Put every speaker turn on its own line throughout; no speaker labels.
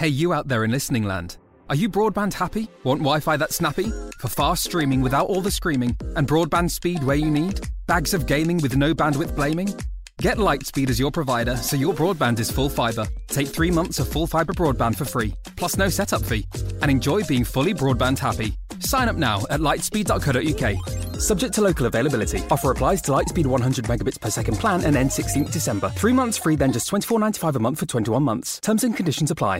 Hey, you out there in listening land. Are you broadband happy? Want Wi Fi that's snappy? For fast streaming without all the screaming? And broadband speed where you need? Bags of gaming with no bandwidth blaming? Get Lightspeed as your provider so your broadband is full fibre. Take three months of full fibre broadband for free, plus no setup fee. And enjoy being fully broadband happy. Sign up now at lightspeed.co.uk. Subject to local availability. Offer applies to Lightspeed 100 megabits per second plan and ends 16th December. Three months free, then just $24.95 a month for 21 months. Terms and conditions apply.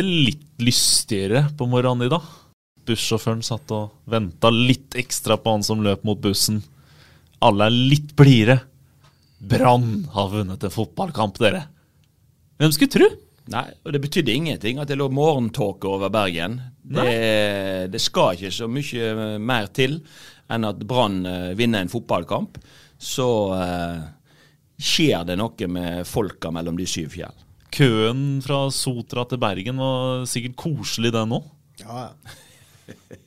litt lystigere på morgenen i dag. Bussjåføren satt og venta litt ekstra på han som løp mot bussen. Alle er litt blidere. Brann har vunnet en fotballkamp, dere. Hvem skulle tro?
Nei, og det betydde ingenting at det lå morgentåke over Bergen. Det, det skal ikke så mye mer til enn at Brann eh, vinner en fotballkamp. Så eh, skjer det noe med folka mellom de syv fjell.
Køen fra Sotra til Bergen var sikkert koselig, den òg.
Ja, ja.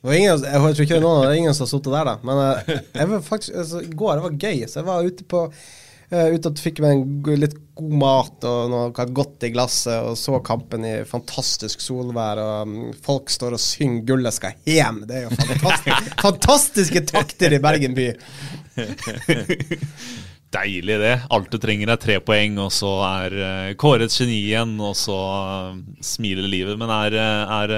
Ingen, jeg tror ikke noen, det er ingen som har sittet der, da. Men eh, jeg var faktisk, altså, i går det var gøy, så jeg var ute på uh, ute og fikk meg en litt god mat og noe godt i glasset, og så kampen i fantastisk solvær. og um, Folk står og synger 'Gullet skal hjem'. Det er jo fantastisk, fantastiske takter i Bergen by.
Deilig, det. Alt du trenger er tre poeng, og så er uh, Kåre et geni igjen, og så uh, smiler livet. Men er, uh, er,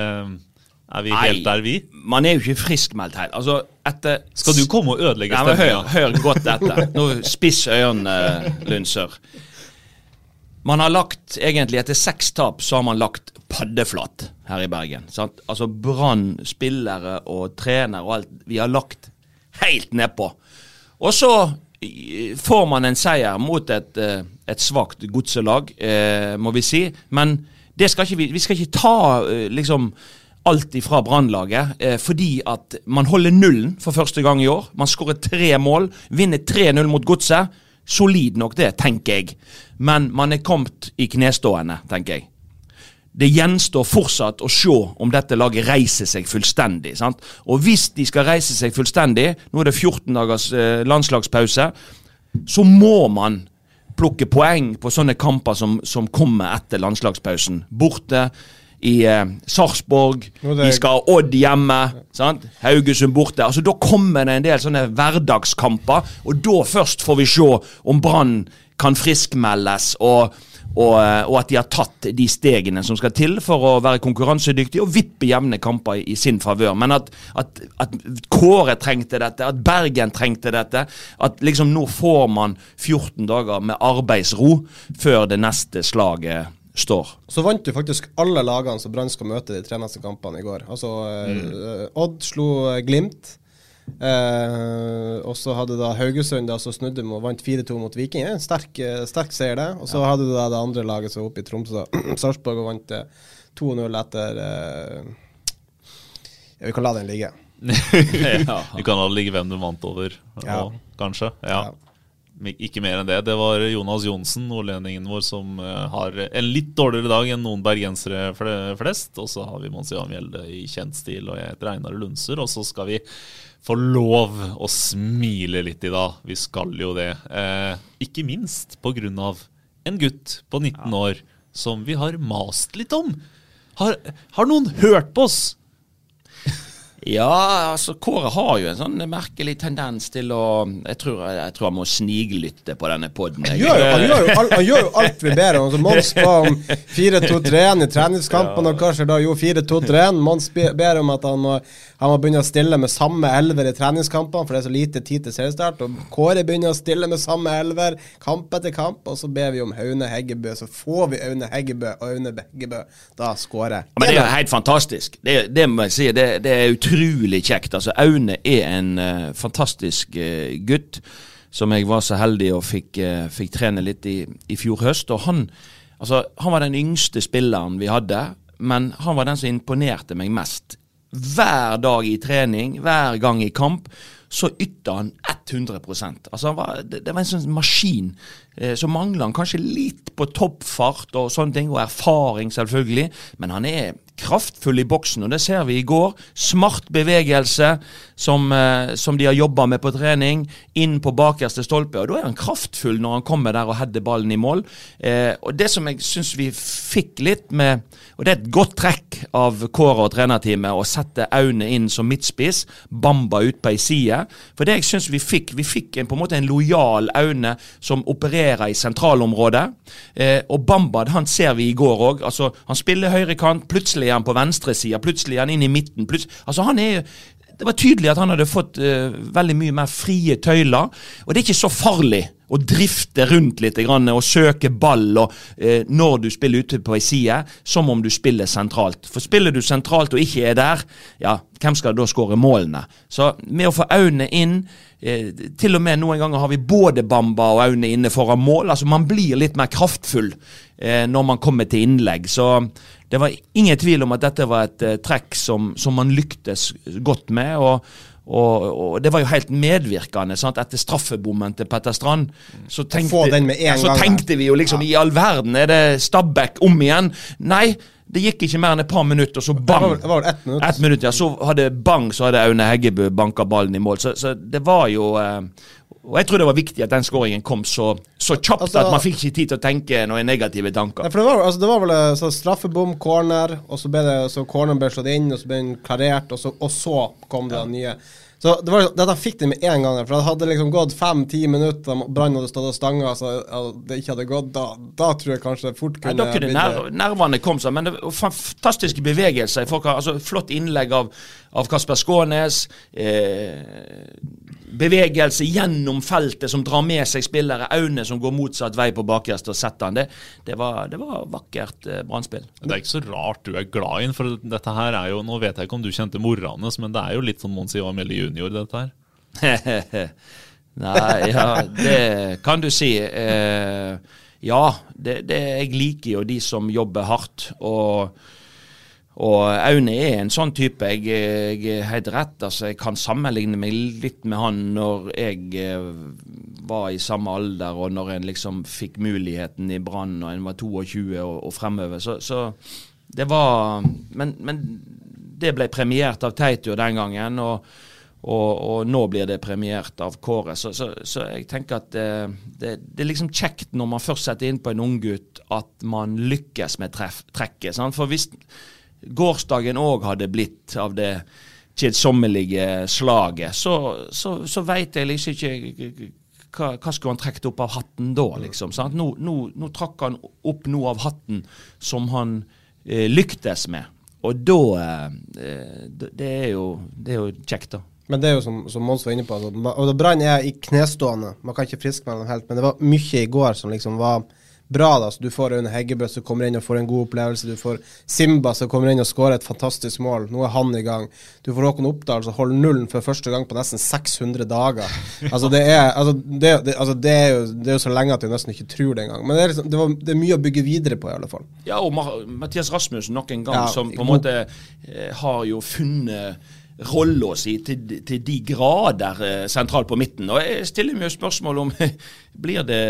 er vi helt der, vi?
Man er jo ikke friskmeldt helt. Altså, etter
Skal du komme og ødelegge
Nei,
stemninga?
hør, hør godt etter. Nå Spiss øynene, Lundsør. Man har lagt, egentlig etter seks tap, så har man lagt paddeflatt her i Bergen. Sant? Altså Brann, spillere og trener og alt. Vi har lagt helt nedpå. Og så eh, får man en seier mot et, eh, et svakt godselag, eh, må vi si. Men skal vi, vi skal ikke ta eh, liksom alt ifra Brannlaget, eh, fordi at man holder nullen for første gang i år. Man skårer tre mål, vinner 3-0 mot Godset. Solid nok det, tenker jeg. Men man er kommet i knestående, tenker jeg. Det gjenstår fortsatt å se om dette laget reiser seg fullstendig. sant? Og hvis de skal reise seg fullstendig, nå er det 14 dagers eh, landslagspause, så må man plukke poeng på sånne kamper som, som kommer etter landslagspausen. Borte i eh, Sarpsborg, vi skal ha Odd hjemme, sant? Haugesund borte. Altså Da kommer det en del sånne hverdagskamper, og da først får vi se om Brann kan friskmeldes, og, og, eh, og at de har tatt de stegene som skal til for å være konkurransedyktige og vippe jevne kamper i, sin favør. Men at, at, at Kåre trengte dette, at Bergen trengte dette, at liksom nå får man 14 dager med arbeidsro før det neste slaget står.
Så vant jo faktisk alle lagene som Brann skal møte de tre neste kampene i går. Altså mm. Odd slo eh, Glimt. Eh, og så hadde da Haugesund da, som snudde og vant 4-2 mot Viking. En sterk, eh, sterk seier, det. Og så hadde du da det andre laget som var oppe i Tromsø, Sarpsborg, og vant eh, 2-0 etter eh, Ja, vi kan la den ligge.
ja. Vi kan la det ligge hvem du vant over,
Ja.
nå, kanskje. Ja. Ikke mer enn det. Det var Jonas Johnsen, nordlendingen vår, som eh, har en litt dårligere dag enn noen bergensere fle- flest. Og så har vi Monsian Mjelde i kjent stil, og jeg heter Einar Lundser. Og så skal vi få lov å smile litt i dag. Vi skal jo det. Eh, ikke minst av en gutt på 19 år som vi har mast litt om. Har, har noen hørt på oss?
Ja, altså Kåre har jo en sånn merkelig tendens til å Jeg tror, jeg tror han må sniglytte på denne poden.
Han han, han gjør jo alt vi ber om. Altså, Mons ba om 4-2-3-1 i treningskampen, og kanskje da? Jo, 4-2-3-1. Mons ber om at han må, han må begynne å stille med samme elver i treningskampene, for det er så lite tid til seriestart. Og Kåre begynner å stille med samme elver kamp etter kamp, og så ber vi om Aune Heggebø. Så får vi Aune Heggebø og Aune Heggebø. Da skårer
Ja, Men det er jo helt fantastisk. Det, det må jeg si. Det, det er utrolig kjekt. Altså, Aune er en uh, fantastisk uh, gutt som jeg var så heldig og fikk, uh, fikk trene litt i, i fjor høst. Og han, altså, han var den yngste spilleren vi hadde, men han var den som imponerte meg mest. Hver dag i trening, hver gang i kamp, så ytta han 100 Altså han var, det, det var en sånn maskin. Eh, så mangler han kanskje litt på toppfart og sånne ting, og erfaring selvfølgelig, men han er kraftfull i boksen, og det ser vi i går. Smart bevegelse som, eh, som de har jobba med på trening, inn på bakerste stolpe, og da er han kraftfull når han kommer der og header ballen i mål. Eh, og det som jeg syns vi fikk litt med, og det er et godt trekk av Kåre og trenerteamet, å sette Aune inn som midtspiss, Bamba ut på ei side. For det jeg syns vi fikk, vi fikk en, på en måte en lojal Aune som opererer i sentralområdet. Eh, og Bamba han ser vi i går òg. Altså, han spiller høyrekant, plutselig er han på venstresida, plutselig er han inn i midten. Altså han er det var tydelig at han hadde fått uh, veldig mye mer frie tøyler. Og det er ikke så farlig å drifte rundt litt grann, og søke ball og, uh, når du spiller ute på ei side, som om du spiller sentralt. For spiller du sentralt og ikke er der, ja, hvem skal da skåre målene? Så med å få Aune inn eh, Til og med noen ganger har vi både Bamba og Aune inne foran mål. altså Man blir litt mer kraftfull når man kommer til innlegg. Så det var ingen tvil om at dette var et eh, trekk som, som man lyktes godt med. og og, og det var jo helt medvirkende. sant? Etter straffebommen til Petter Strand, så tenkte, ja, så tenkte vi jo liksom I all verden, er det Stabæk om igjen? Nei, det gikk ikke mer enn et par minutter, og så bang!
Det var, det var ett minutt.
Et minutt, ja. Så hadde bang, så hadde Aune Heggebø banka ballen i mål. Så, så det var jo eh, Og jeg tror det var viktig at den skåringen kom så, så kjapt
Altså-
at man fikk ikke tid til å tenke noen negative tanker.
Ja, for det var, altså, det var vel eh, så straffebom, corner, og så ble det så corneren ble slått inn, og så ble den klarert, og så, og så kom det nye. Så det var dette fikk de med en gang. For det hadde liksom gått fem-ti minutter, og Brann hadde stått og stanga, så ja, det ikke hadde gått, da, da tror jeg kanskje det fort kunne
kunne
blitt-
nervene kom seg, men det fantastiske bevegelser. Folk har, altså, flott innlegg av, av Kasper Skånes. Eh, bevegelse gjennom feltet som drar med seg spillere. Aune som går motsatt vei på bakerste og setter han. Det, det, var, det var vakkert eh, brannspill.
Det er ikke så rart du er glad i den, for dette her er jo Nå vet jeg ikke om du kjente mora hans, men det er jo litt sånn Monsi Amelie junior, dette her.
Nei, ja, det kan du si. Eh, ja, det, det, jeg liker jo de som jobber hardt. og og Aune er en sånn type. Jeg, jeg helt rett. altså Jeg kan sammenligne meg litt med han når jeg eh, var i samme alder, og når en liksom fikk muligheten i Brann og en var 22 og, og fremover. Så, så det var men, men det ble premiert av Teitio den gangen. og og, og, nå blir det premiert av Kåre. Så, så, så jeg tenker at det, det, det, er liksom kjekt når man først setter inn på en unggutt, at man lykkes med treff, trekket. Sant? For hvis gårsdagen òg hadde blitt av det kjedsommelige slaget, så, så, så veit jeg liksom ikke hva, hva skulle han trukket opp av hatten da, liksom? Sant? Nå, nå, nå trakk han opp noe av hatten som han eh, lyktes med. Og da eh, det, er jo, det er jo kjekt, da.
Men det er jo som, som Mons var inne på, altså, og Brann er i knestående. Man kan ikke friskmelde dem helt, men det var mye i går som liksom var bra. da, så Du får en Heggebø som kommer inn og får en god opplevelse. Du får Simba som kommer inn og skårer et fantastisk mål. Nå er han i gang. Du får Håkon Oppdal som holder nullen for første gang på nesten 600 dager. Altså Det er, altså, det, det, altså, det er, jo, det er jo så lenge at jeg nesten ikke tror det engang. Men det er, liksom, det, var, det er mye å bygge videre på, i alle fall.
Ja, og Ma Mathias Rasmussen nok en gang,
Ja,
som på en måte eh, har jo funnet rolla si til, til de grader eh, sentralt på midten. Og jeg stiller meg jo spørsmål om blir det,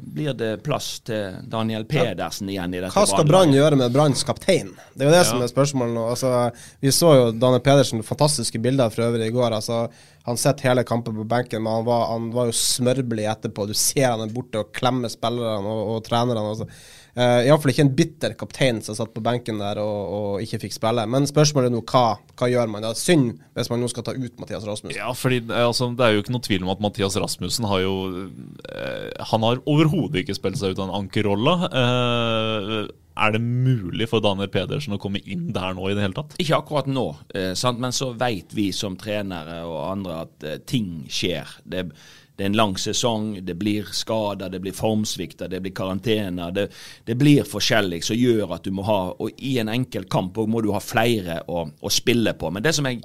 blir det plass til Daniel Pedersen igjen i dette
Hva skal Brann gjøre med Branns kaptein? Det er jo det som er spørsmålet nå. Altså, vi så jo Daniel Pedersen, fantastiske bilder for øvrig i går. Altså, han sitter hele kampen på benken, men han var, han var jo smørblid etterpå. Du ser han er borte og klemmer spillerne og, og trenerne. Altså. Uh, Iallfall ikke en bitter kaptein som satt på benken der og, og ikke fikk spille. Men spørsmålet er nå hva, hva gjør man? Det er synd hvis man nå skal ta ut Mathias Rasmussen.
Ja, fordi eh, altså, Det er jo ikke noe tvil om at Mathias Rasmussen har jo uh, Han har overhodet ikke spilt seg ut av en ankerrolle. Uh, er det mulig for Daniel Pedersen å komme inn der nå i det hele tatt?
Ikke akkurat nå, eh, sant? men så vet vi som trenere og andre at eh, ting skjer. Det det er en lang sesong, det blir skader, det blir formsvikter, det blir karantener. Det, det, blir forskjellig som gjør at du må ha Og i en enkel kamp må du ha flere å, å spille på. Men det som jeg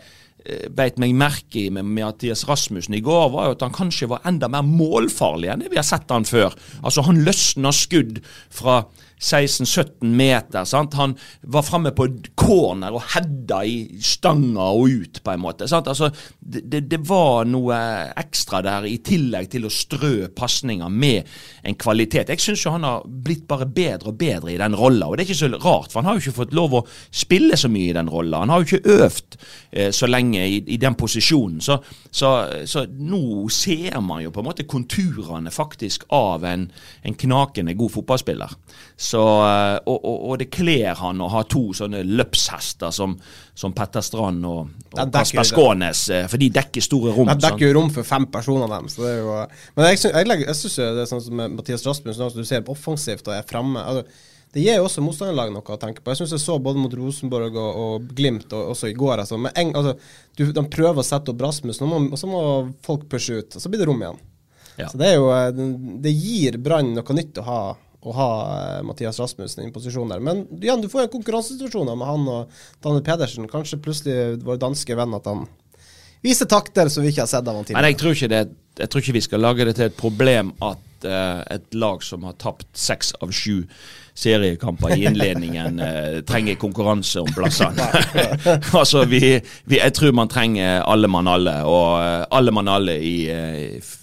beit meg merke i med Mathias Rasmussen i går, var jo at han kanskje var enda mer målfarlig enn det vi har sett han før. Altså Han løsna skudd fra 16-17 meter. Sant? Han var framme på corner og hedda i stanga og ut, på en måte. Altså, det, det, var noe ekstra der, i tillegg til å strø pasninger med en kvalitet. Jeg syns han har blitt bare bedre og bedre i den rolla, og det er ikke så rart, for han har jo ikke fått lov å spille så mye i den rolla. Han har jo ikke øvd eh, så lenge i, i den posisjonen. Så, så, så, nå ser man jo på en måte konturene faktisk av en, en knakende god fotballspiller. Så, eh, og, og, og, det kler han å ha to sånne løpshester som, som Petter Strand og, og Kasper Skånes, eh, for de dekker store rom.
De dekker jo rom for fem personer dem. Så det er jo, men jeg, jeg, jeg syns det er sånn som Mathias Rasmussen, du ser offensivt og er framme. Altså, det gir jo også motstanderlaget noe å tenke på. Jeg syns jeg så både mot Rosenborg og, og Glimt og også i går. Altså, en, altså, du, de prøver å sette opp Rasmussen, og så må folk pushe ut. Og så blir det rom igjen. Ja. Så det, jo, eh, det gir Brann noe nytt å ha å ha eh, Mathias Rasmussen i en posisjon der. Men igjen, du får en konkurransesituasjon med han og Daniel Pedersen. Kanskje plutselig vår danske venn at han viser takter som vi ikke har sett av han tidligere.
Men jeg tror ikke, det, jeg tror ikke vi skal lage det til et problem at uh, et lag som har tapt seks av sju seriekamper i innledningen eh, trenger konkurranse om plassene. altså, vi, vi, jeg tror man trenger alle mann alle, og uh, alle mann alle i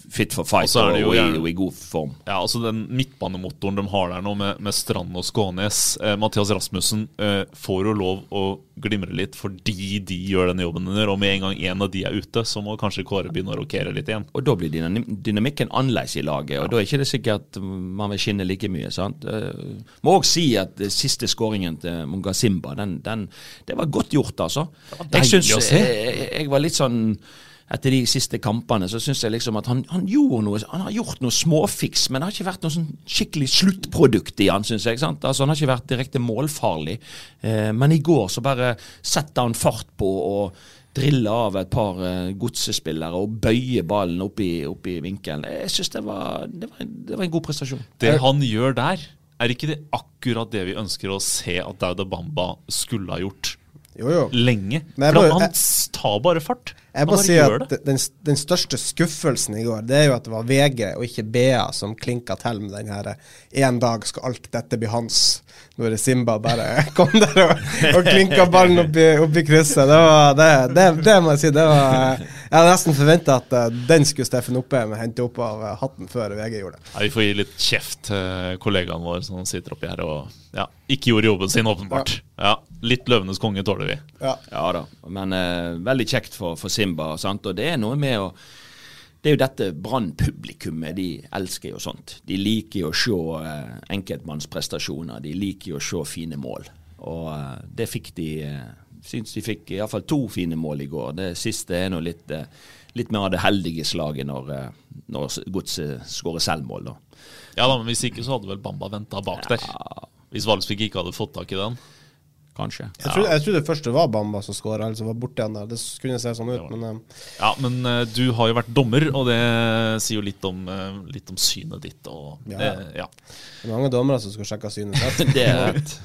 fit for fight og, og, i, og, i, god form.
Ja, altså Den midtbanemotoren de har der nå, med, med Strand og Skånes eh, Mathias Rasmussen eh, får jo lov å glimre litt fordi de gjør den jobben under, og med en gang en av de er ute, så må kanskje Kåre begynne å rokere litt igjen.
Og da blir dynamikken annerledes i laget, og da er ikke det sikkert man vil skinne like mye. sant? Uh, må òg si at siste skåringen til Munga Simba, den, den, det var godt gjort, altså. Det var Jeg syns jeg, jeg var litt sånn etter de siste kampene, så syns jeg liksom at han, han, gjorde noe Han har gjort noe småfiks, men det har ikke vært noe sånn skikkelig sluttprodukt i han, syns jeg. sant? Altså Han har ikke vært direkte målfarlig. Eh, men i går så bare setter han fart på og driller av et par eh, godsespillere og bøyer ballen opp i, opp i vinkelen. Jeg syns det, det, det, var en god prestasjon.
Det han gjør der, er ikke det akkurat det vi ønsker å se at Dauda Bamba skulle ha gjort?
Jo, jo.
Lenge. For han tar bare fart.
Jeg må si at den, den, største skuffelsen i går, det er jo at det var VG og ikke BA som klinka til med den her 'En dag skal alt dette bli hans', når Simba bare kom der og, og klinka ballen opp i, opp i krysset. Det, var, det, det, det, må jeg si. det var Jeg hadde nesten forventa at uh, den skulle Steffen Oppheim hente opp av uh, hatten før VG gjorde det.
Ja, vi får gi litt kjeft til kollegaen vår som sitter oppi her og ja, ikke gjorde jobben sin, åpenbart. Ja, Litt Løvenes konge tåler vi.
Ja, ja da, men uh, veldig kjekt for, for Simba Simba. Sant? Og det er noe med å det er jo dette Brann-publikummet. De elsker jo sånt. De liker jo å se eh, enkeltmannsprestasjoner. De liker jo å se fine mål. Og eh, det fikk de eh, Syns de fikk iallfall to fine mål i går. Det siste er nå litt, eh, litt mer av det heldige slaget når, eh, når Godset skårer selvmål. Da.
Ja da, men hvis ikke så hadde vel Bamba venta bak der. Hvis Valsvik ikke hadde fått tak i den
kanskje.
Jeg, trodde, jeg først det var Bamba som skåra, eller som var borti han der. Det kunne se sånn ut, men uh,
Ja, men uh, du har jo vært dommer, og det sier jo litt om, uh, litt om synet ditt. Og, ja. ja.
Det er mange dommere som skal sjekke synet
sitt. det er rett.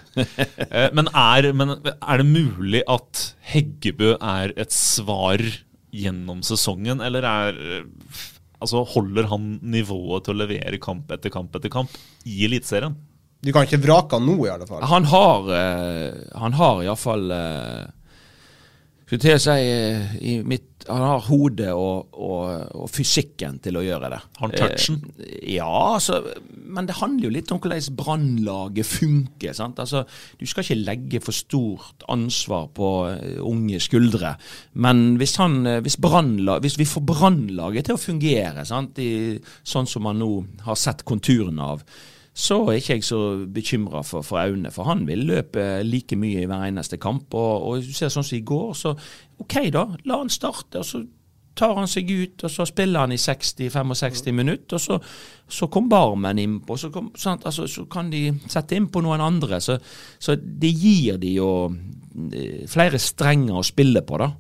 men, men er det mulig at Heggebø er et svar gjennom sesongen, eller er Altså, holder han nivået til å levere kamp etter kamp etter kamp i Eliteserien?
Du kan ikke vrake han nå, i alle fall.
Han har, uh, han har iallfall uh, Skulle til å si uh, i mitt han har hodet og, og, og, fysikken til å gjøre det.
Han touchen?
Uh, ja, altså, men det handler jo litt om hvordan brannlaget funker. sant? Altså, Du skal ikke legge for stort ansvar på unge skuldre. Men hvis, han, hvis, hvis vi får brannlaget til å fungere, sant? I, sånn som man nå har sett konturene av, så er ikke jeg så bekymra for, for Aune. For han vil løpe like mye i hver eneste kamp. Og, og du ser sånn som i går, så OK, da. La han starte. og så tar han seg ut, og så spiller han i 60-65 minutter. Og så, så kom Barmen innpå, så, kom, sant, altså, så kan de sette inn på noen andre. Så, så det gir de jo eh, flere strenger å spille på, da.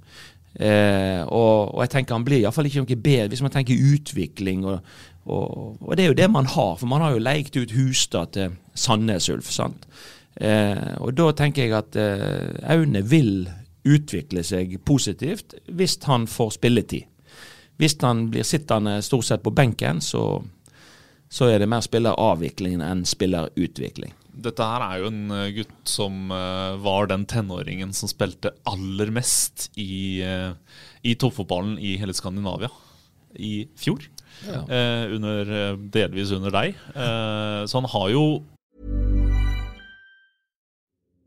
Eh, og, og, jeg tenker han blir iallfall ikke noe bedre hvis man tenker utvikling. Og, og, og, det er jo det man har, for man har jo leikt ut Hustad til Sandnes Ulf. sant? Eh, og da tenker jeg at eh, Aune vil utvikle seg positivt hvis han får spilletid. Hvis han blir sittende stort sett på benken, så, så er det mer spilleravvikling enn spillerutvikling.
Dette her er jo en eh, gutt som uh, var den tenåringen som spilte aller mest i, uh, i toppfotballen i hele Skandinavia i fjor. Ja. Uh, under, delvis under deg. så han har jo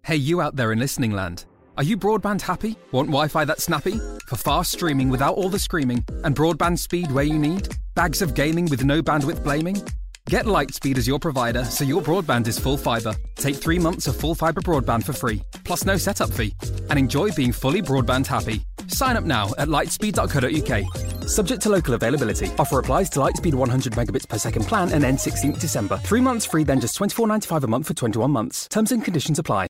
Hey, you out there in listening land. Are you broadband happy? Want Wi Fi that's snappy? For fast streaming without all the screaming? And broadband speed where you need? Bags of gaming with no bandwidth blaming? Get Lightspeed as your provider so your broadband is full fibre. Take three months of full fibre broadband for free, plus no setup fee. And enjoy being fully broadband happy. Sign up now at lightspeed.co.uk. Subject to local availability. Offer applies to Lightspeed 100 megabits per second plan and ends 16th December. Three months free, then just $24.95 a month for 21 months. Terms and conditions apply.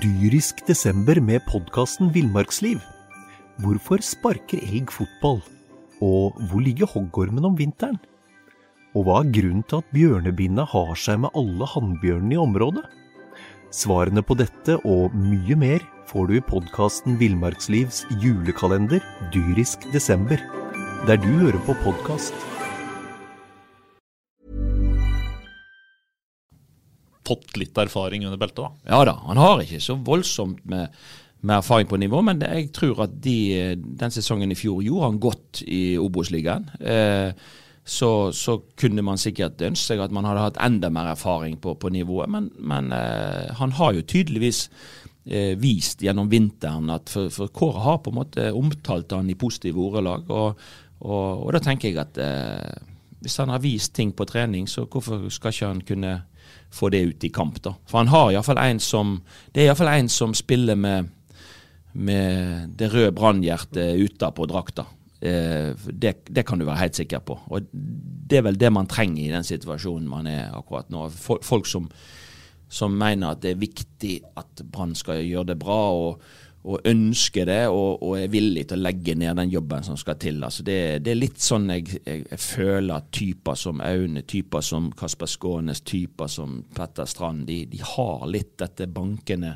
Dyrisk desember med podkasten Villmarksliv. Hvorfor sparker elg fotball? Og hvor ligger hoggormen om vinteren? Og hva er grunnen til at bjørnebinna har seg med alle hannbjørnene i området? Svarene på dette og mye mer får du i podkasten Villmarkslivs julekalender dyrisk desember, der du hører på podkast.
Fått litt erfaring under beltet, da?
Ja da, han har ikke så voldsomt med, med erfaring på nivå, men jeg tror at de, den sesongen i fjor gjorde han godt i Obos-ligaen. Eh, så, så, kunne man sikkert ønske seg at man hadde hatt enda mer erfaring på, på nivået. Men, men eh, han har jo tydeligvis eh, vist gjennom vinteren at for, for Kåre har på en måte omtalt han i positive ordelag. Og, og, og da tenker jeg at eh, hvis han har vist ting på trening, så hvorfor skal ikke han kunne få det ut i kamp, da? For han har iallfall en som Det er iallfall en som spiller med, med det røde brannhjertet utapå drakta. Eh, det, det, kan du være helt sikker på. Og Det er vel det man trenger i den situasjonen man er akkurat nå. Folk som, som mener at det er viktig at Brann skal gjøre det bra, og, og ønsker det, og, og, er villig til å legge ned den jobben som skal til. Altså det, det, er litt sånn jeg, jeg, jeg, føler at typer som Aune, typer som Kasper Skånes, typer som Petter Strand, de, de har litt dette bankende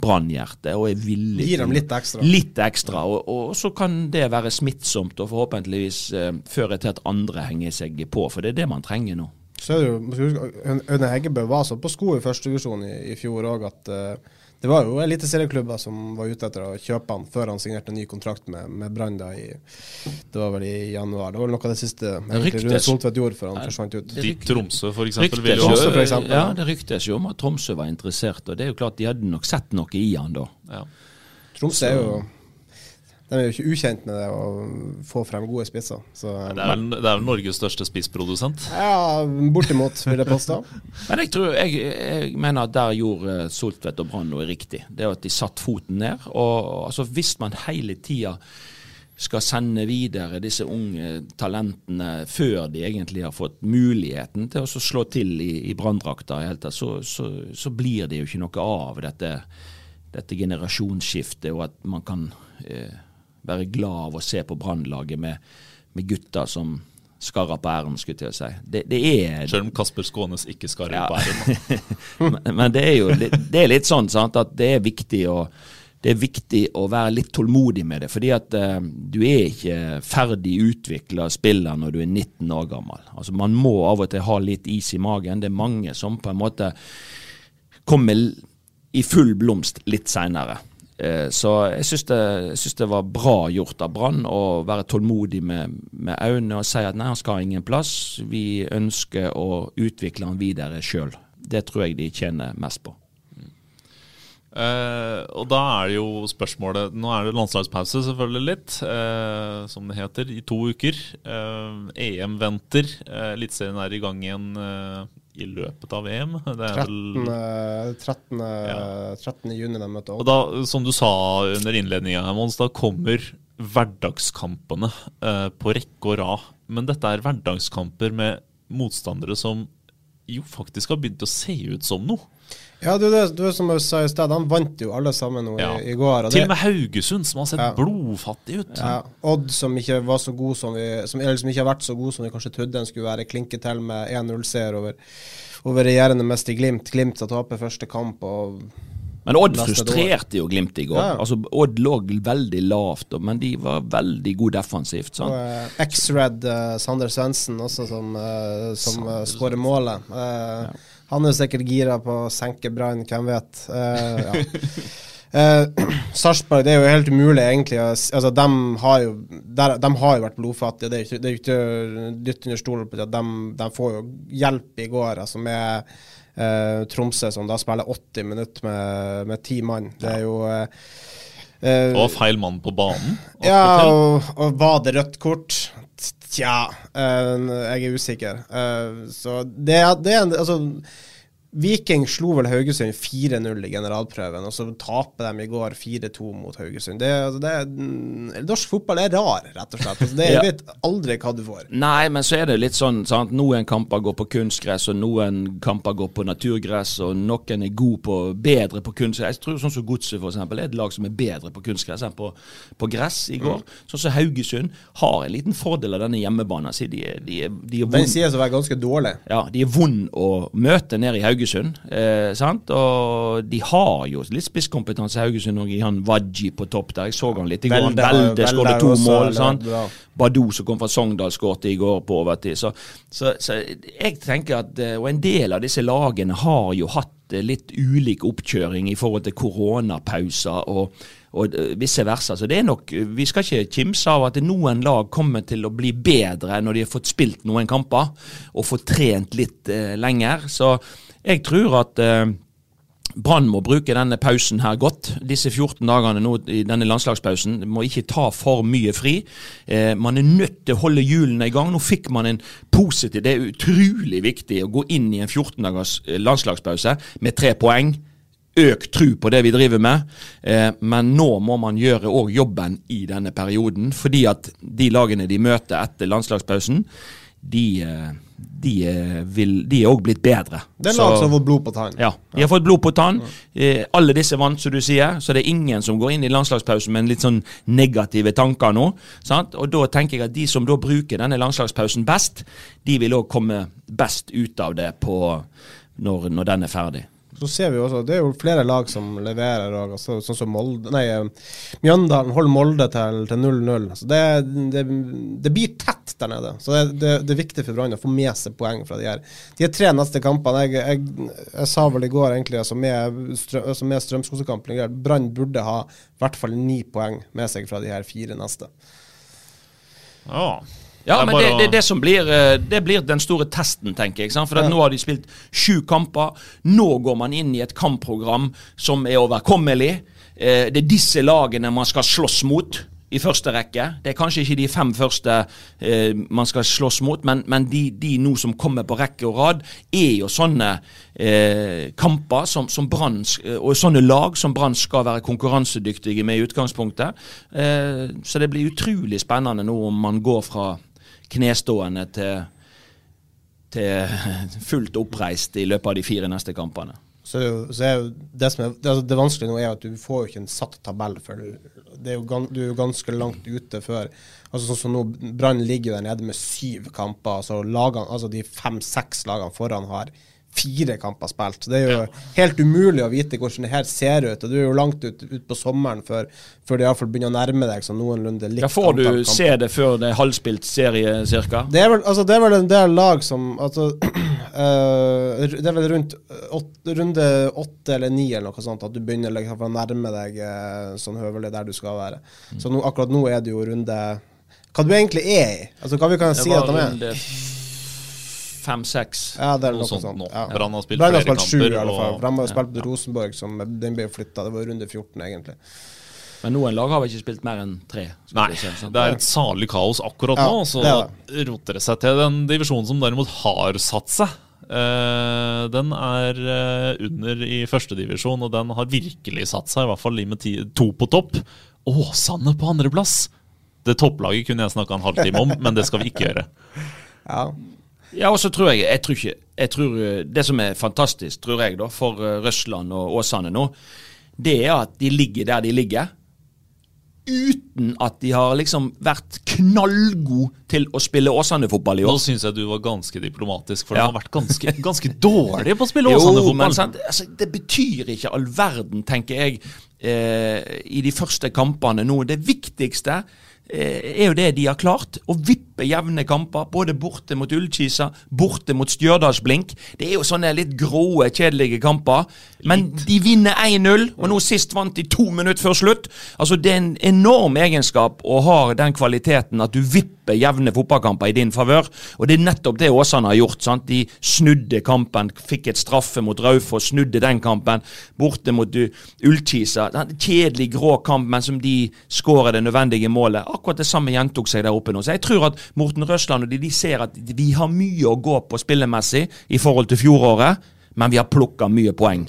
brannhjerte og er villig
Gir dem litt ekstra.
Litt ekstra, og, og, så kan det være smittsomt og forhåpentligvis eh, føre til at andre henger seg på, for det er det man trenger nå.
Så er det jo, Øyne Heggebø var så på sko i første divisjon i, i fjor òg at uh, det var jo eliteserieklubber som var ute etter å kjøpe han før han signerte en ny kontrakt med, med Brann Det var vel i januar. Det var noe av det siste Rune Soltvedt gjorde før han ja, forsvant ut.
De Tromsø, for eksempel.
Tromsø, for eksempel. Ja, det ryktes jo om at Tromsø var interessert, og det er jo klart de hadde nok sett noe i han da. Ja.
Tromsø er jo de er jo ikke ukjent med det å få frem gode spisser. Så,
det, er vel, det, er Norges største spissprodusent?
Ja, bortimot, vil jeg påstå.
Men jeg, tror, jeg, jeg, mener at der gjorde Soltvedt og Brann noe riktig. Det at de satt foten ned. og altså, Hvis man hele tida skal sende videre disse unge talentene før de egentlig har fått muligheten til å slå til i, i branndrakta, så, så, så, blir det jo ikke noe av dette, dette generasjonsskiftet, og at man kan eh, være glad av å se på Brannlaget med, med gutter som skarrer på æren, skulle jeg si. Det, det er
Selv om Kasper Skånes ikke skarrer ja. på æren.
men, men det er jo det er litt sånn sant, at det er viktig å det er viktig å være litt tålmodig med det. fordi at uh, du er ikke ferdig utvikla spiller når du er 19 år gammel. Altså Man må av og til ha litt is i magen. Det er mange som på en måte kommer i full blomst litt seinere. Eh, så jeg syns det, det, var bra gjort av Brann å være tålmodig med, med Aune og si at nei, han skal ha ingen plass. Vi ønsker å utvikle han videre sjøl. Det tror jeg de tjener mest på.
Eh, og da er det jo spørsmålet Nå er det landslagspause, selvfølgelig litt, eh, som det heter, i to uker. Eh, EM venter. Eh, Eliteserien er i gang igjen i løpet av EM. Det er
13.
vel
13. 13. juni de møter
Og da, som du sa under innledninga, Mons, da kommer hverdagskampene eh, på rekke og rad. Men dette er hverdagskamper med motstandere som jo faktisk har begynt å se ut som noe.
Ja, du, det, du som jeg sa i sted, han vant jo alle sammen nå
Ja.
i, i går. og
Til og med Haugesund, som har sett
Ja.
blodfattig ut.
Ja, Odd som ikke var så god som vi som, eller som ikke har vært så god som vi kanskje trodde den skulle være, klinker til med 1-0-seier over, over regjerende mester Glimt. Glimt skal tape første kamp. og
Men Odd frustrerte jo Glimt i går.
Ja.
Altså Odd lå veldig lavt, og- men de var veldig gode defensivt.
Og
sant?
eh, X-Red uh, Sander Svendsen også som, uh, som uh, skårer målet. Eh, Han er sikkert gira på å senke Brann, hvem vet. Uh, ja. uh, Sarpsborg, det er jo helt umulig, egentlig. Altså, de, har jo, der, de har jo vært blodfattige. Det er jo ikke, det dytt under stolen på at De, de får jo hjelp i går, altså med uh, Tromsø, som da spiller 80 minutter med, med ti mann. Det er jo eh, eh,
Og feil mann på banen.
ja, og, og var det rødt kort? Tja, uh, jeg er usikker. Uh, så det, det Altså, Viking slo vel Haugesund 4-0 i generalprøven, og så taper de i går 4-2 mot Haugesund. Det, altså, det er, mm, norsk fotball er rar, rett og slett. Altså, det,
Ja.
Jeg vet aldri hva du får.
Nei, men så er det litt sånn sant? Noen kamper går på kunstgress, og noen kamper går på naturgress, og noen er gode på, bedre på kunstgress. Jeg tror sånn som Godset eksempel, er et lag som er bedre på kunstgress enn på, på gress i går. Sånn som Haugesund har en liten fordel av denne hjemmebanen sin. De, de, de, er- de er
Den sies å være ganske dårlig.
ja, de er vond å møte nede i Haugesund. Eh, sant? Og de har jo litt spisskompetanse Haugesund og i han Wadji på topp der. Jeg så han litt i går.
Velde
Velde skåret to
også,
mål. sant? Badou som kom fra Sogndal skåret i går på overtid. Så, så, så jeg tenker at eh, Og en del av disse lagene har jo hatt eh, litt ulik oppkjøring i forhold til koronapauser og, og eh, vice versa. Så det er nok Vi skal ikke kimse av at noen lag kommer til å bli bedre når de har fått spilt noen kamper og fått trent litt eh, lenger. Så jeg tror at eh, Brann må bruke denne pausen her godt. Disse 14 dagene nå i denne landslagspausen må ikke ta for mye fri. Eh, man er nødt til å holde hjulene i gang. Nå fikk man en positiv Det er utrolig viktig å gå inn i en 14 dagers eh, landslagspause med tre poeng. Øk tru på det vi driver med, eh, men nå må man gjøre òg jobben i denne perioden. Fordi at de lagene de møter etter landslagspausen, de, eh, de, er òg blitt bedre.
Det er lag som har fått blod på tann.
ja, de har fått blod på tann. Eh, alle disse vant, som du sier, så det er ingen som går inn i landslagspausen med en litt sånn negative tanker nå. Sant? Og da tenker jeg at de som da bruker denne landslagspausen best, de vil òg komme best ut av det på når, når den er ferdig.
Så ser vi også, Det er jo flere lag som leverer, og, altså, sånn som Molde, nei, eh, Mjøndalen holder Molde til til 0-0. Så det, det, det blir tett der nede. Så det, det, det er viktig for Brann å få med seg poeng fra de her De tre neste kampene. Jeg, jeg, jeg sa vel i går egentlig, altså med, altså med Strømskosekampen Brann burde ha i hvert fall ni poeng med seg fra de her fire neste.
Ja.
Ja, men det, det, det som blir, eh, det blir den store testen, tenker jeg. For ja. nå har de spilt sju kamper. Nå går man inn i et kampprogram som er overkommelig. Eh, Det er disse lagene man skal slåss mot i første rekke. Det er kanskje ikke de fem første eh, man skal slåss mot, men, men de, de nå som kommer på rekke og rad, er jo sånne eh, kamper som, som Brann eh, og sånne lag som Brann skal være konkurransedyktige med i utgangspunktet. Eh, så det blir utrolig spennende nå om man går fra knestående til, til fullt oppreist i løpet av de fire neste kampene.
Så, så er jo det som er det, altså det vanskelige nå, er at du får jo ikke en satt tabell for det er jo Du er jo ganske langt ute før. Altså Sånn som nå, Brann ligger jo der nede med syv kamper. Altså, lagene, altså De fem-seks lagene foran har fire kamper spilt. Så Det er jo helt umulig å vite hvordan det her ser ut. Og Du er jo langt ut, ut på sommeren før, før det iallfall begynner å nærme deg sånn noenlunde likt
Ja, får du se det før det er halvspilt serie, cirka?
Det er, vel, altså, det er vel en del lag som altså, uh, Det er vel rundt åt, runde åtte eller ni eller noe sånt at du begynner liksom, å nærme deg uh, sånn høvelig der du skal være.
Mm.
Så nå, akkurat nå er det jo runde Hva du egentlig er i? Altså Hva vi kan si at de er?
Fem-seks.
Ja, det er
Noe
noe
sånt
sånt.
nå.
Ja.
Brann har spilt
Brann har
flere
spilt sju, i
hvert
alle fall. de har spilt på Rosenborg, som den ble flytta. Det var jo runde 14, egentlig.
Men noen lag har vel ikke spilt mer enn tre.
Nei, det er et salig kaos akkurat
Ja,
nå. Så
det
roter det seg til. Den divisjonen som derimot har satt seg, Uh, den er uh, under i førstedivisjon, og den har virkelig satt seg, i hvert fall i med ti, to på topp. Åsane på andreplass! Det topplaget kunne jeg snakka en halvtime om, men det skal vi ikke gjøre.
Ja.
Ja, og så tror jeg Jeg tror ikke jeg tror, eh, Det som er fantastisk, tror jeg, da, for eh, Røsland og Åsane nå, det er at de ligger der de ligger. Uten at de har liksom vært knallgode til å spille Åsane-fotball i
Nå
år.
syns jeg du var ganske diplomatisk, for
Ja.
de har vært ganske, ganske dårlige på å spille Åsane-fotball.
altså, det betyr ikke all verden, tenker jeg, eh, i de første kampene nå. Det viktigste eh, er jo det de har klart. Å vippe jevne kamper, både borte mot Ullkisa, borte mot Stjørdalsblink. Det er jo sånne litt gråe, kjedelige kamper. Men de vinner 1-0, og nå sist vant de to minutter før slutt. Altså Det er en enorm egenskap å ha den kvaliteten at du vipper jevne fotballkamper i din favør. Og det er nettopp det Åsane har gjort. sant? De snudde kampen, fikk et straffe mot Raufoss, snudde den kampen. Borte mot uh, Ullkisa. Kjedelig, grå kamp, men som de skårer det nødvendige målet. Akkurat det samme gjentok seg der oppe nå. Så jeg tror at Morten Røsland og de, de ser at vi har mye å gå på spillemessig i forhold til fjoråret, men vi har plukka mye poeng.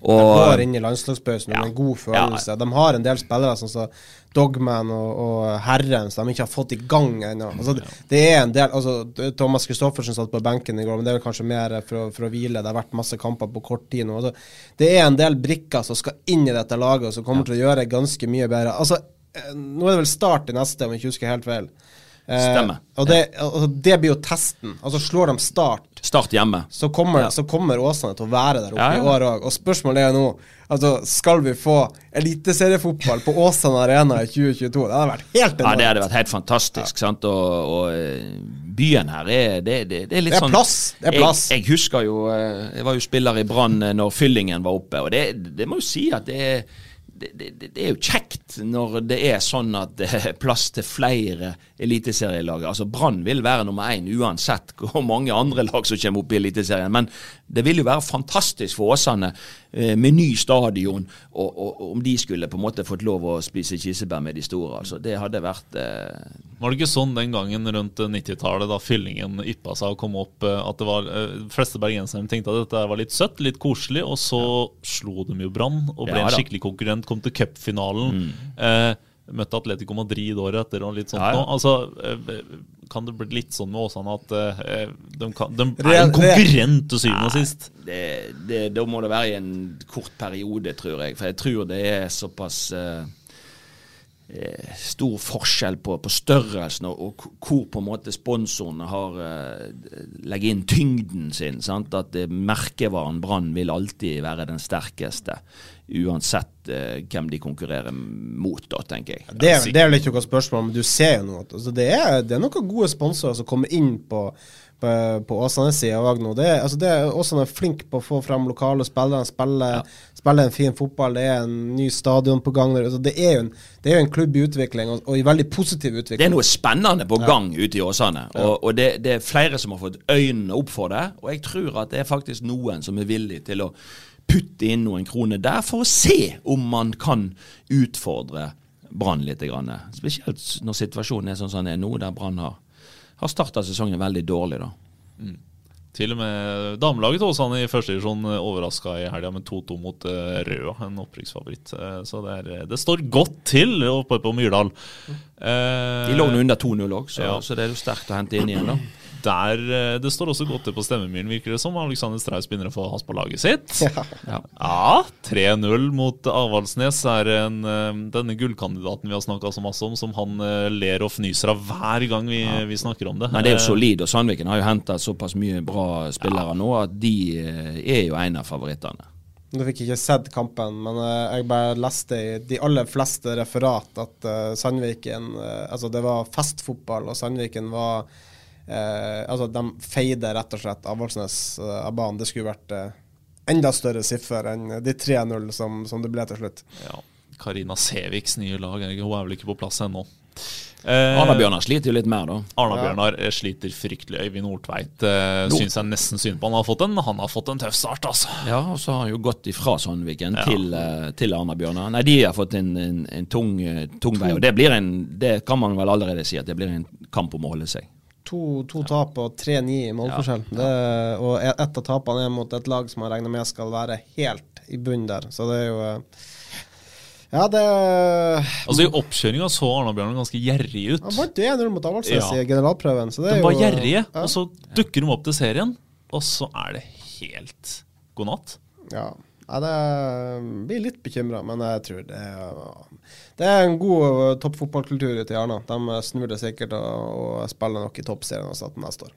De går inn i landslagspausen med en god følelse. De har en del spillere som som Dogman og, og Herren som de ikke har fått i gang ennå. Altså, det- er en del altså, Thomas Christoffersen satt på benken i går, men det er vel kanskje mer for, å- for å hvile. Det har vært masse kamper på kort tid nå. Altså, det er en del brikker som skal inn i dette laget, og som kommer til å gjøre ganske mye bedre. Altså, eh, nå er det vel start i neste, om jeg ikke husker helt feil. Eh,
Stemmer.
Og det, altså, det blir jo testen. Altså Slår de Start,
start hjemme.
så kommer,
Ja.
så kommer Åsane til å være der oppe
Ja, ja.
i år òg. Og spørsmålet er jo nå altså, Skal vi få eliteseriefotball på Åsane Arena i 2022? Det hadde vært helt
Ja, det hadde vært helt fantastisk. sant? Og, og eh, byen her er det, det, det er litt sånn
plass, det er plass.
Jeg, jeg husker jo eh, Jeg var jo spiller i Brann når fyllingen var oppe, og det, det må jo si at det er det, det, det er jo kjekt når det er sånn at det er plass til flere eliteserielag. Altså Brann vil være nummer én uansett hvor mange andre lag som kommer opp i Eliteserien. Men det vil jo være fantastisk for Åsane med ny stadion, og, og, om de skulle på en måte fått lov å spise kirsebær med de store. altså Det hadde vært eh,
Var det ikke sånn den gangen rundt 90-tallet, da fyllingen yppa seg og kom opp, eh, at det var eh, de fleste bergensere tenkte at dette var litt søtt, litt koselig, og så slo de jo Brann og ble
Ja
en skikkelig konkurrent, kom til cupfinalen. Eh, møtte Atletico Madrid året etter og litt sånt
Ja, ja.
Altså, eh, kan det bli litt sånn med Åsane at eh, de, kan, de er en konkurrent til syvende og sist?
det, det, Da må det være i en kort periode, tror jeg. For jeg tror det er såpass eh, eh, stor forskjell på, på størrelsen og, og hvor på en måte sponsorene har eh, legger inn tyngden sin. Sant? At eh, merkevaren Brann vil alltid være den sterkeste, uansett eh, hvem de konkurrerer mot, da, tenker jeg.
Det, er- det er vel ikke noe spørsmål, men du ser jo at altså, det, er, det er noen gode sponsorer som kommer inn på på, på Åsane-sida òg nå. Det altså det Åsane er flink på å få frem lokale spillere, spille, spille en fin fotball. Det er en ny stadion på gang. Altså det, er en, det er jo en klubb i utvikling, og, og i veldig positiv utvikling.
Det er noe spennende på gang ute i Åsane. Og, og det, det er flere som har fått øynene opp for det. Og jeg tror at det er faktisk noen som er villig til å putte inn noen kroner der for å se om man kan utfordre Brann litt. Grann. Spesielt når situasjonen er sånn som den er nå, der Brann har, har starta sesongen veldig dårlig. da.
Til og med damelaget Åsane i første divisjon overraska i helga med 2-2 mot eh, Røa, en opprykksfavoritt. Eh, så det, er, det står godt til oppe på Myrdal. Eh,
De lå nå under 2-0 òg, så,
ja.
så det er jo sterkt å hente inn igjen. da.
Der, eh, Det står også godt til på Stemmemyren, virker det som. Alexander Strauss begynner å få has på laget sitt.
Ja.
Ja, 3-0 mot Avaldsnes er en, eh, denne gullkandidaten vi har snakka så masse om, som han eh, ler og fnyser av hver gang vi, vi snakker om det.
Men det er jo solid, og Sandviken har jo henta såpass mye bra spillere nå at de er jo en av favorittene.
Nå fikk jeg ikke sett kampen, men jeg bare leste i de aller fleste referat at Sandviken Altså, det var festfotball, og Sandviken var eh, Altså, de feide rett og slett Avaldsnes eh, av banen. Det skulle vært eh, enda større siffer enn de 3-0 som, som det ble til slutt.
Ja, Karina Seviks nye lag hun er vel ikke på plass ennå. Eh,
Arna-Bjørnar sliter jo litt mer, da.
Arna-Bjørnar ja. sliter fryktelig. Øyvind Nordtveit eh, syns jeg nesten synd på. Han har fått en, han har fått en tøff start, altså.
Ja, og så har han jo gått ifra Sandviken
Ja.
til, eh, til Arna-Bjørnar. Nei, de har fått en, en, en tung, eh, tung vei, og det blir en Det kan man vel allerede si, at det blir en kamp om å holde seg.
To, to tap og 3-9 i målforskjell. Det, og ett av tapene er mot et lag som man regner med skal være helt i bunnen der. Så det er jo eh, Ja, det
Altså I oppkjøringa så Arna-Bjørnar ganske gjerrig ut.
Han vant jo 1-0 mot Avaldsnes
Ja.
i generalprøven. Så det
De
er
var
jo,
gjerrige,
Ja.
og så dukker de opp til serien, og så er det helt god natt.
Ja. Ja det blir litt bekymra, men jeg tror det er, det er en god uh, toppfotballkultur ute i Arna. De snur det sikkert og, og spiller nok i toppserien også til neste år.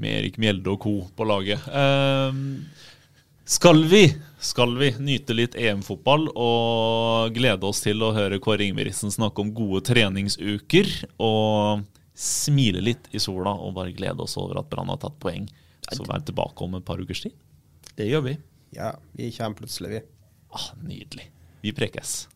Med Erik Mjelde og co. på laget. Ehm, skal vi skal vi nyte litt EM-fotball og glede oss til å høre Kåre Ingebrigtsen snakke om gode treningsuker og smile litt i sola og bare glede oss over at Brann har tatt poeng. Så vær tilbake om et par ukers tid.
Det gjør vi.
Ja, vi kommer plutselig, vi.
Ah, nydelig. Vi prekes.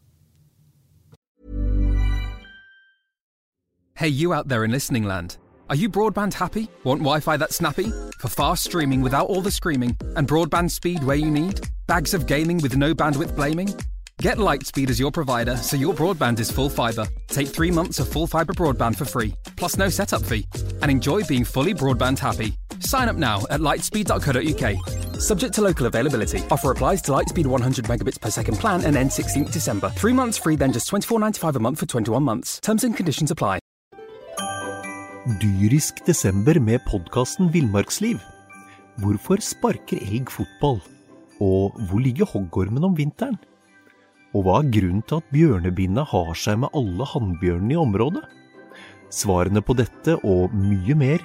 Hey, you out there in listening land. Are you broadband happy? Want Wi Fi that's snappy? For fast streaming without all the screaming? And broadband speed where you need? Bags of gaming with no bandwidth blaming? Get Lightspeed as your provider so your broadband is full fibre. Take three months of full fibre broadband for free, plus no setup fee. And enjoy being fully broadband happy. Sign up now at lightspeed.co.uk. Subject to local availability. Offer applies to Lightspeed 100 megabits per second plan and ends 16th December. Three months free, then just $24.95 a month for 21 months. Terms and conditions apply.
Dyrisk desember med podkasten Villmarksliv. Hvorfor sparker elg fotball? Og hvor ligger hoggormen om vinteren? Og hva er grunnen til at bjørnebinna har seg med alle hannbjørnene i området? Svarene på dette og mye mer